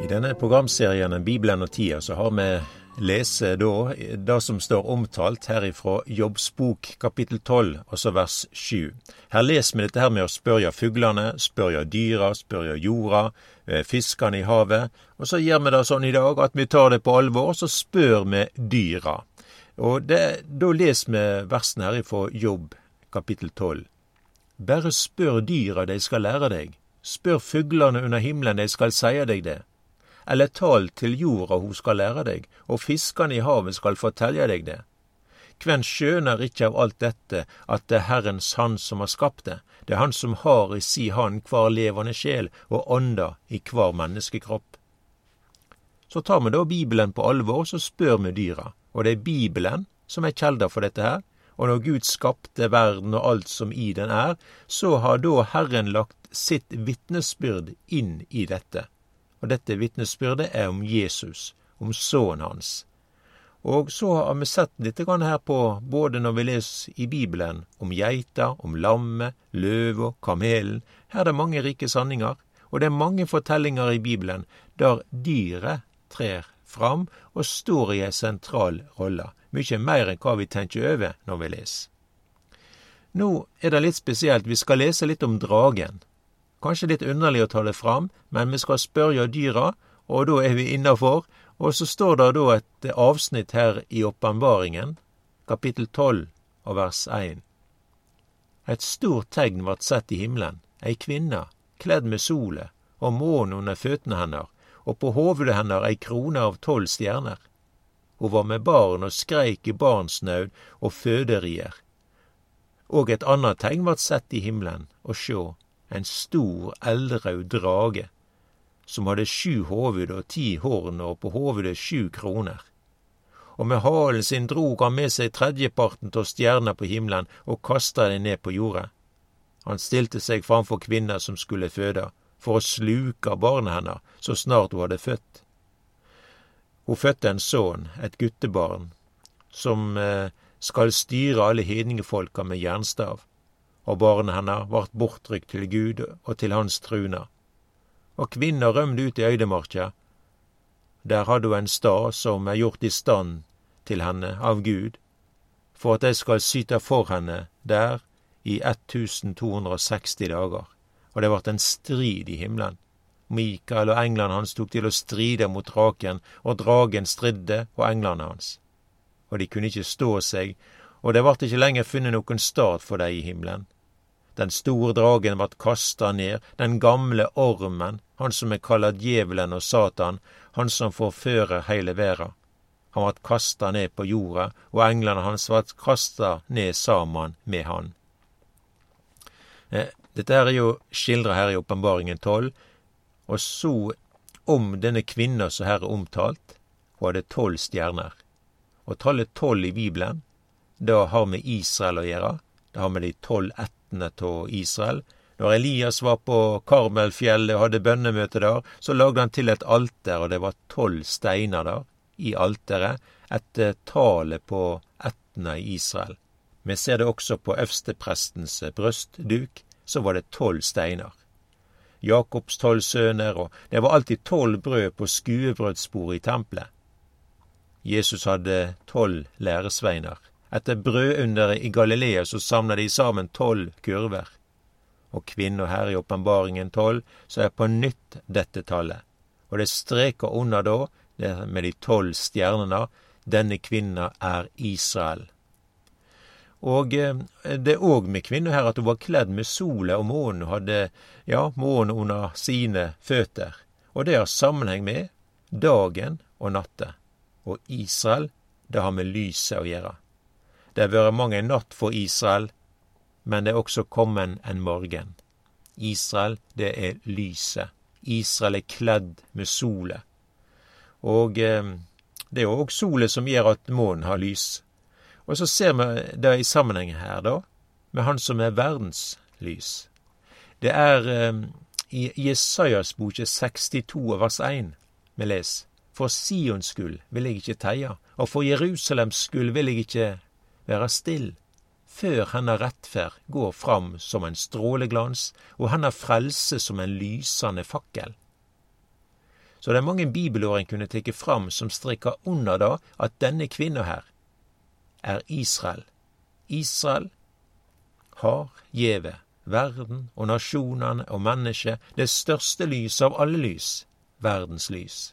I denne programserien Bibelen og tida så har vi lese da det som står omtalt her ifra Jobbs bok kapittel 12, altså vers 7. Her leser vi dette her med å spørre fuglene, spørre dyra, spørre jorda, eh, fiskene i havet. Og så gjør vi det sånn i dag at vi tar det på alvor, og så spør vi dyra. Og det, da leser vi versene her ifra Jobb kapittel 12. Bare spør dyra, de skal lære deg. Spør fuglene under himmelen, de skal seie deg det eller tal til jorda hun skal lære deg, og fiskane i havet skal fortelje deg det. Kven skjøner ikkje av alt dette at det er Herrens Han som har skapt det, det er Han som har i si hand hver levende sjel og ånda i hver menneskekropp. Så tar vi da Bibelen på alvor, så spør vi dyra, og det er Bibelen som er kjelda for dette her, og når Gud skapte verden og alt som i den er, så har da Herren lagt sitt vitnesbyrd inn i dette og dette vitnesbyrdet er om Jesus, om sønnen hans. Og så har vi sett litt her på, både når vi leser i Bibelen, om geita, om lammet, løva, kamelen. Her er det mange rike sanninger, og det er mange fortellinger i Bibelen der dyret trer fram og står i ei sentral rolle. Mykje mer enn hva vi tenker over når vi leser. Nå er det litt spesielt, vi skal lese litt om dragen. Kanskje litt underlig å ta det fram, men vi skal spørre dyra, og da er vi innafor. Og så står det da et avsnitt her i åpenbaringen, kapittel 12 og vers 1. Et stort tegn vart sett i himmelen, ei kvinne, kledd med solet, og månen under føttene hennes, og på hovudet hennes ei krone av tolv stjerner. Hun var med barn og skreik i barnsnaud og føderier. Og et annet tegn vart sett i himmelen, og sjå, en stor, eldraud drage, som hadde sju hoved og ti horn og på hovedet sju kroner. Og med halen sin drog han med seg tredjeparten av stjerner på himmelen og kasta den ned på jorda. Han stilte seg framfor kvinna som skulle føde, for å sluke barnet hennes så snart hun hadde født. Hun fødte en sønn, et guttebarn, som eh, skal styre alle hedningefolka med jernstav og barnet hennar vart bortrykt til Gud og til hans truna. Og kvinna rømde ut i øydemarka. Der hadde ho en stad som er gjort i stand til henne av Gud, for at de skal syte for henne der i 1260 dager. Og det vart en strid i himmelen. Mikael og englene hans tok til å stride mot draken, og dragen stridde og englene hans. Og de kunne ikke stå seg, og det vart ikkje lenger funnet nokon stad for dei i himmelen. Den store dragen vart kasta ned, den gamle ormen, han som er kalla djevelen og Satan, han som forfører heile verda. Han vart kasta ned på jorda, og englene hans vart kasta ned saman med han. Eh, dette er jo skildra her i Åpenbaringen tolv, og så om denne kvinna som her er omtalt. Hun hadde tolv stjerner. Og tallet tolv i Bibelen, da har med Israel å gjøre. Det har med de tolv ættene av Israel. Når Elias var på Karmelfjellet og hadde bønnemøte der, så lagde han til et alter, og det var tolv steiner der i alteret, etter tallet på ættene i Israel. Vi ser det også på øversteprestens brøstduk, så var det tolv steiner. Jakobs tolv sønner, og det var alltid tolv brød på skuebrødsbordet i tempelet. Jesus hadde tolv læresveiner. Etter brødunderet i Galilea så samler de sammen tolv kurver. Og kvinna her i åpenbaringen tolv, så er på nytt dette tallet. Og det streker under da, det med de tolv stjernene, denne kvinna er Israel. Og eh, det er òg med kvinna her at hun var kledd med sola og månen, og hadde ja, månen under sine føtter. Og det har sammenheng med dagen og natta. Og Israel, det har med lyset å gjøre. Det har vært mange natt for Israel, men det er også kommet en morgen. Israel, det er lyset. Israel er kledd med solet. Og eh, det er jo òg solet som gjør at månen har lys. Og så ser vi det i sammenheng her, da, med Han som er verdens lys. Det er eh, i Jesajas boke 62 vers 1 vi leser For Sions skyld vil jeg ikke teie, og for Jerusalems skyld vil jeg ikke være still, før hennes rettferd går fram som en stråleglans og hennes frelse som en lysende fakkel. Så det er mange bibelår en kunne tatt fram som strikker under da at denne kvinna her er Israel. Israel har gjeve verden og nasjonene og mennesket det største lys av alle lys, verdens lys.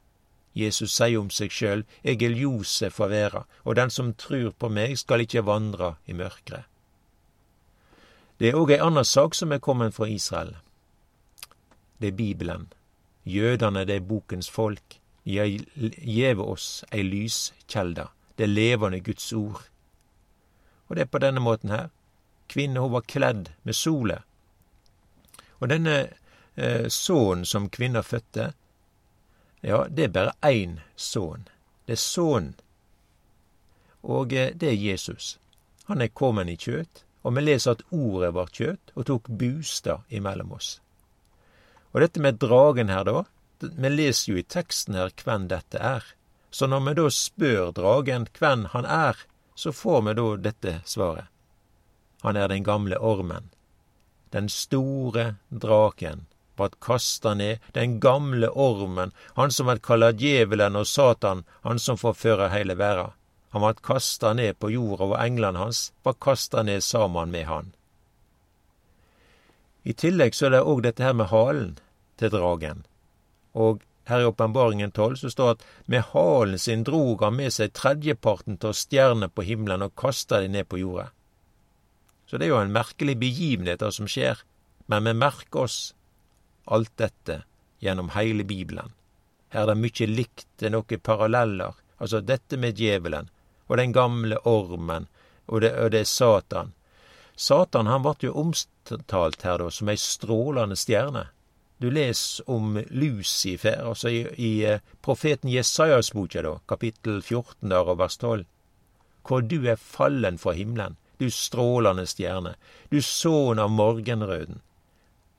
Jesus sier om seg sjøl, eg er ljoset for verda, og den som trur på meg, skal ikkje vandra i mørket. Det er òg ei anna sak som er kommet fra Israel. Det er Bibelen. Jødene, det er bokens folk. De har gjeve oss ei lyskjelde, det levende Guds ord. Og det er på denne måten her. Kvinna hun var kledd med solet. Og denne eh, sønnen som kvinna fødte, ja, det er bare én sønn. Det er sønnen. Og eh, det er Jesus. Han er kommet i kjøtt, og vi leser at ordet var kjøtt og tok bostad imellom oss. Og dette med dragen her, da, vi leser jo i teksten her hvem dette er. Så når vi da spør dragen hvem han er, så får vi da dette svaret. Han er den gamle ormen, den store draken, vart kasta ned, den gamle ormen, han som vert kalla djevelen og Satan, han som forfører heile verda. Han vart kasta ned på jorda, og englene hans var kasta ned saman med han. I tillegg så er det òg dette her med halen til dragen. Og her i Åpenbaringen 12 så står at med halen sin drog han med seg tredjeparten av stjernene på himmelen og kasta de ned på jorda. Så det er jo en merkelig begivenhet det som skjer, men vi merker oss alt dette gjennom heile Bibelen. Her er det mykje likt, det er noen paralleller. Altså dette med djevelen, og den gamle ormen, og det, og det er Satan. Satan han ble jo omtalt her da som ei strålende stjerne. Du leser om Lucifer, altså i, i eh, profeten Jesajas boka, da, kapittel 14 der og vers 12. Hvor du er fallen fra himmelen, du strålende stjerne, du sønn av morgenrøden,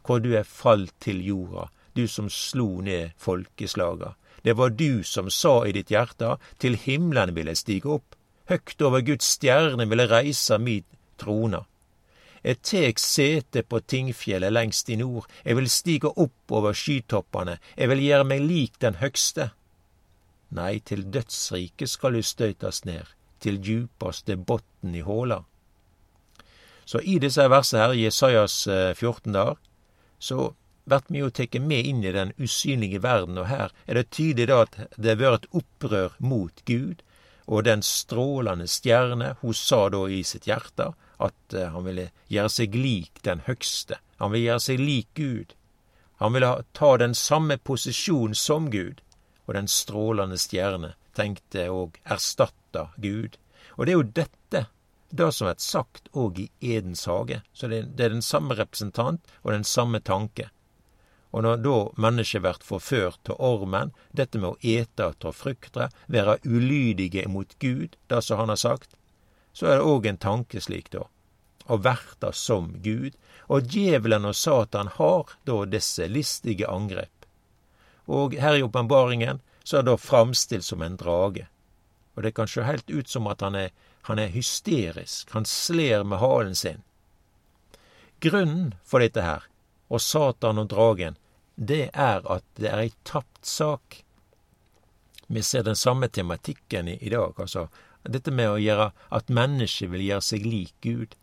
hvor du er falt til jorda, du som slo ned folkeslaga. Det var du som sa i ditt hjerte, til himmelen vil jeg stige opp, høgt over Guds stjerne vil jeg reise min trona. Jeg tek sete på tingfjellet lengst i nord, jeg vil stige opp over skytoppene, jeg vil gjøre meg lik den høgste. Nei, til dødsriket skal du støytast ned, til djupaste botn i håla. Så i disse versene her, Jesajas 14 eh, der, så blir vi jo tatt med inn i den usynlige verden, og her er det tydelig da at det har vært et opprør mot Gud, og den strålende stjerne, hun sa da i sitt hjerte at uh, han ville gjøre seg lik den høgste, han ville gjøre seg lik Gud. Han ville ta den samme posisjon som Gud, og den strålende stjerne tenkte og erstatta Gud. Og det er jo dette det som er sagt òg i Edens hage. Så det, er den samme representant og den samme tanke. Og når da mennesket blir forført til ormen, dette med å ete av frukter, være ulydige mot Gud, det som han har sagt, så er det òg en tanke slik, da. Å verta som Gud. Og djevelen og Satan har da disse listige angrep. Og her i åpenbaringen så er det framstilt som en drage. Og det kan sjå heilt ut som at han er han er hysterisk, han sler med halen sin. Grunnen for dette her, og Satan og dragen, det er at det er ei tapt sak. Vi ser den samme tematikken i, i dag, altså dette med å gjøre at mennesket vil gjøre seg lik Gud.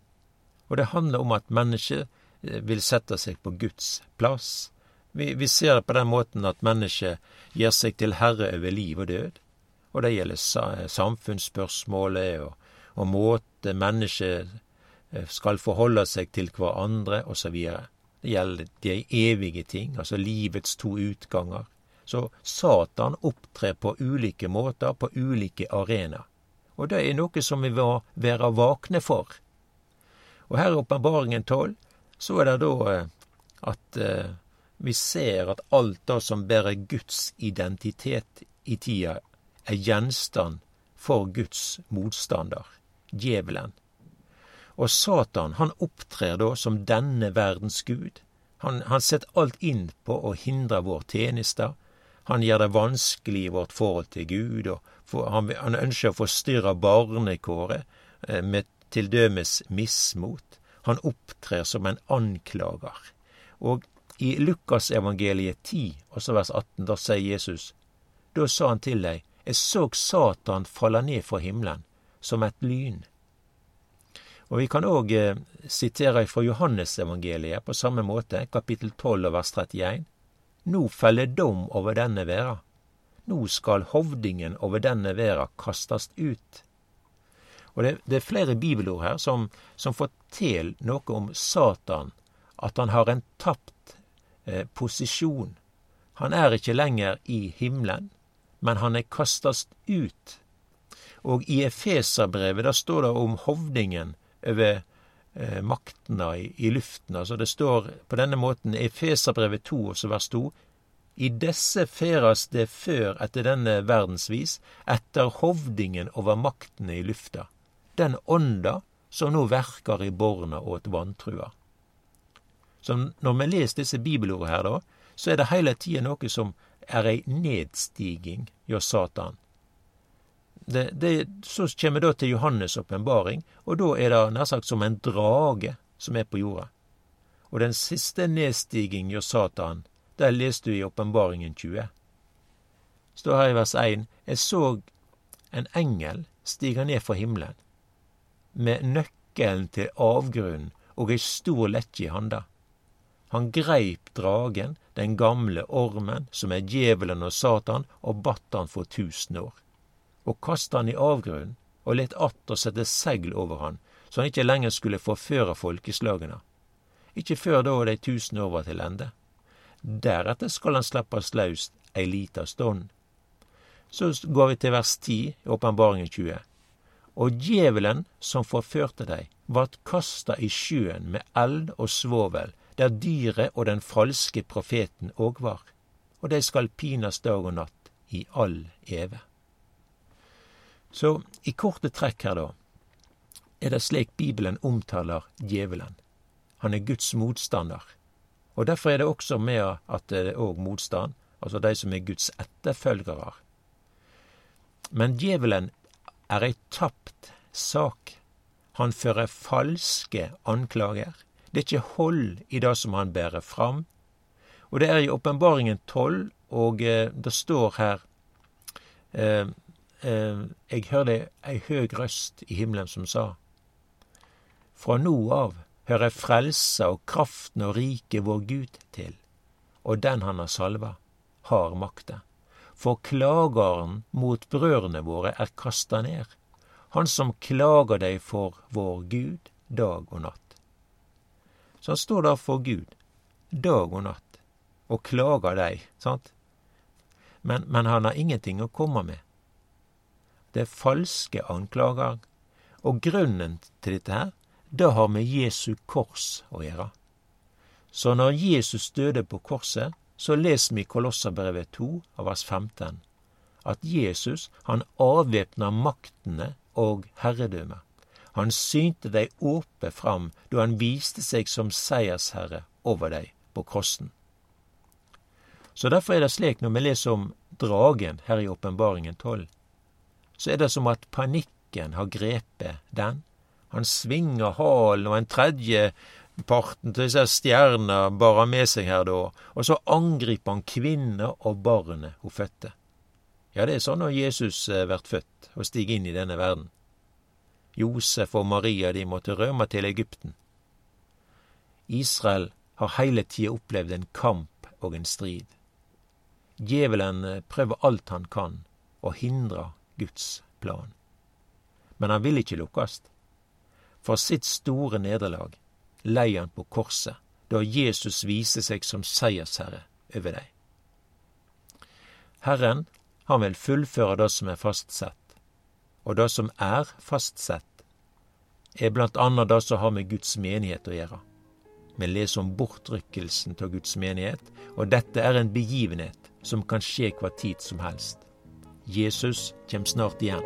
Og det handler om at mennesket eh, vil sette seg på Guds plass. Vi, vi ser det på den måten at mennesket gjør seg til herre over liv og død. Og det gjelder samfunnsspørsmålet og og måte mennesket eh, skal forholde seg til hverandre, osv. Det gjelder de evige ting, altså livets to utganger. Så Satan opptrer på ulike måter på ulike arenaer. Og det er noe som vi må være vakne for. Og her i Åpenbaringen 12 så er det da eh, at eh, vi ser at alt det som bærer Guds identitet i tida, er gjenstand for Guds motstander djevelen. Og Satan, han opptrer da som denne verdens gud. Han, han setter alt inn på å hindre vår tjeneste. Han gjør det vanskelig i vårt forhold til Gud, og for, han, han, ønsker å forstyrre barnekåret eh, med til dømes mismot. Han opptrer som en anklager. Og i Lukasevangeliet 10, også vers 18, da sier Jesus, Da sa han til deg, jeg så Satan falle ned fra himmelen, som et lyn. Og Vi kan òg eh, sitere fra Johannesevangeliet på samme måte, kapittel 12 vers 31. Nå feller dom over denne verda. Nå skal hovdingen over denne verda kastast ut. Og det, det, er flere bibelord her som, som forteller noe om Satan, at han har en tapt eh, posisjon. Han er ikke lenger i himmelen, men han er kastast ut. Og i Efeserbrevet der står det om hovdingen over eh, maktene i, i, luften. Altså det står på denne måten Efeserbrevet 2, også vers 2. I desse feras det før etter denne verdensvis, etter hovdingen over maktene i lufta, den ånda som nå verkar i borna åt vantrua. Så når vi leser disse bibelordene her, da, så er det hele tida noe som er ei nedstiging hjå Satan. Det, det, så kommer vi da til Johannes' åpenbaring, og da er det nær sagt som en drage som er på jorda. Og den siste nedstiging gjør Satan, der leste du i Åpenbaringen 20. Står her i vers 1.: Jeg så en engel stige ned fra himmelen, med nøkkelen til avgrunnen og ei stor lekkje i handa. Han greip dragen, den gamle ormen, som er djevelen og Satan, og batt han for tusen år og kastet han i avgrunnen og let atter sette segl over han, så han ikke lenger skulle forføre folkeslagene. Ikke før da de tusen år var til ende. Deretter skal han slippes løs ei lita stund. Så går vi til vers 10 i Åpenbaringen 20. Og djevelen som forførte deg, vart kasta i sjøen med eld og svovel, der dyret og den falske profeten òg var, og de skal pines dag og natt i all eve. Så i korte trekk her, da, er det slik Bibelen omtaler djevelen. Han er Guds motstander. Og derfor er det også med at det er òg motstand, altså de som er Guds etterfølgere. Men djevelen er ei tapt sak. Han fører falske anklager. Det er ikke hold i det som han bærer fram. Og det er i Åpenbaringen tolv, og eh, det står her eh, jeg hørte ei høg røst i himmelen som sa, Fra nå av hører frelsa og kraften og riket vår Gud til, og den han har salva, har makta. For klageren mot brødrene våre er kasta ned, han som klager deg for vår Gud dag og natt. Så han står der for Gud dag og natt og klager deg, sant? Men, men han har ingenting å komme med. Det er falske anklager. Og grunnen til dette her, det har med Jesu kors å gjøre. Så når Jesus døde på korset, så leser vi i Kolosserbrevet 2 av vers 15 at Jesus, han avvæpna maktene og herredømmet. Han synte dei åpe fram da han viste seg som seiersherre over dei på krossen. Så derfor er det slik når vi leser om dragen her i Åpenbaringen 12, så er det som at panikken har grepet den. Han svinger halen, og en tredje parten til disse stjerna bar han med seg her da, og så angriper han kvinner og barnet hun fødte. Ja, det er sånn når Jesus blir eh, født og stiger inn i denne verden. Josef og Maria de måtte rømme til Egypten. Israel har hele tida opplevd en kamp og en strid. Djevelen eh, prøver alt han kan å hindre Guds plan. Men han vil ikke lukkast. For sitt store nederlag lei han på korset, da Jesus viser seg som seiersherre over dei. Herren, han vil fullføre det som er fastsett, og det som er fastsett, er blant annet det som har med Guds menighet å gjøre. Vi leser om bortrykkelsen av Guds menighet, og dette er en begivenhet som kan skje hva tid som helst. Jesus kommer snart igjen.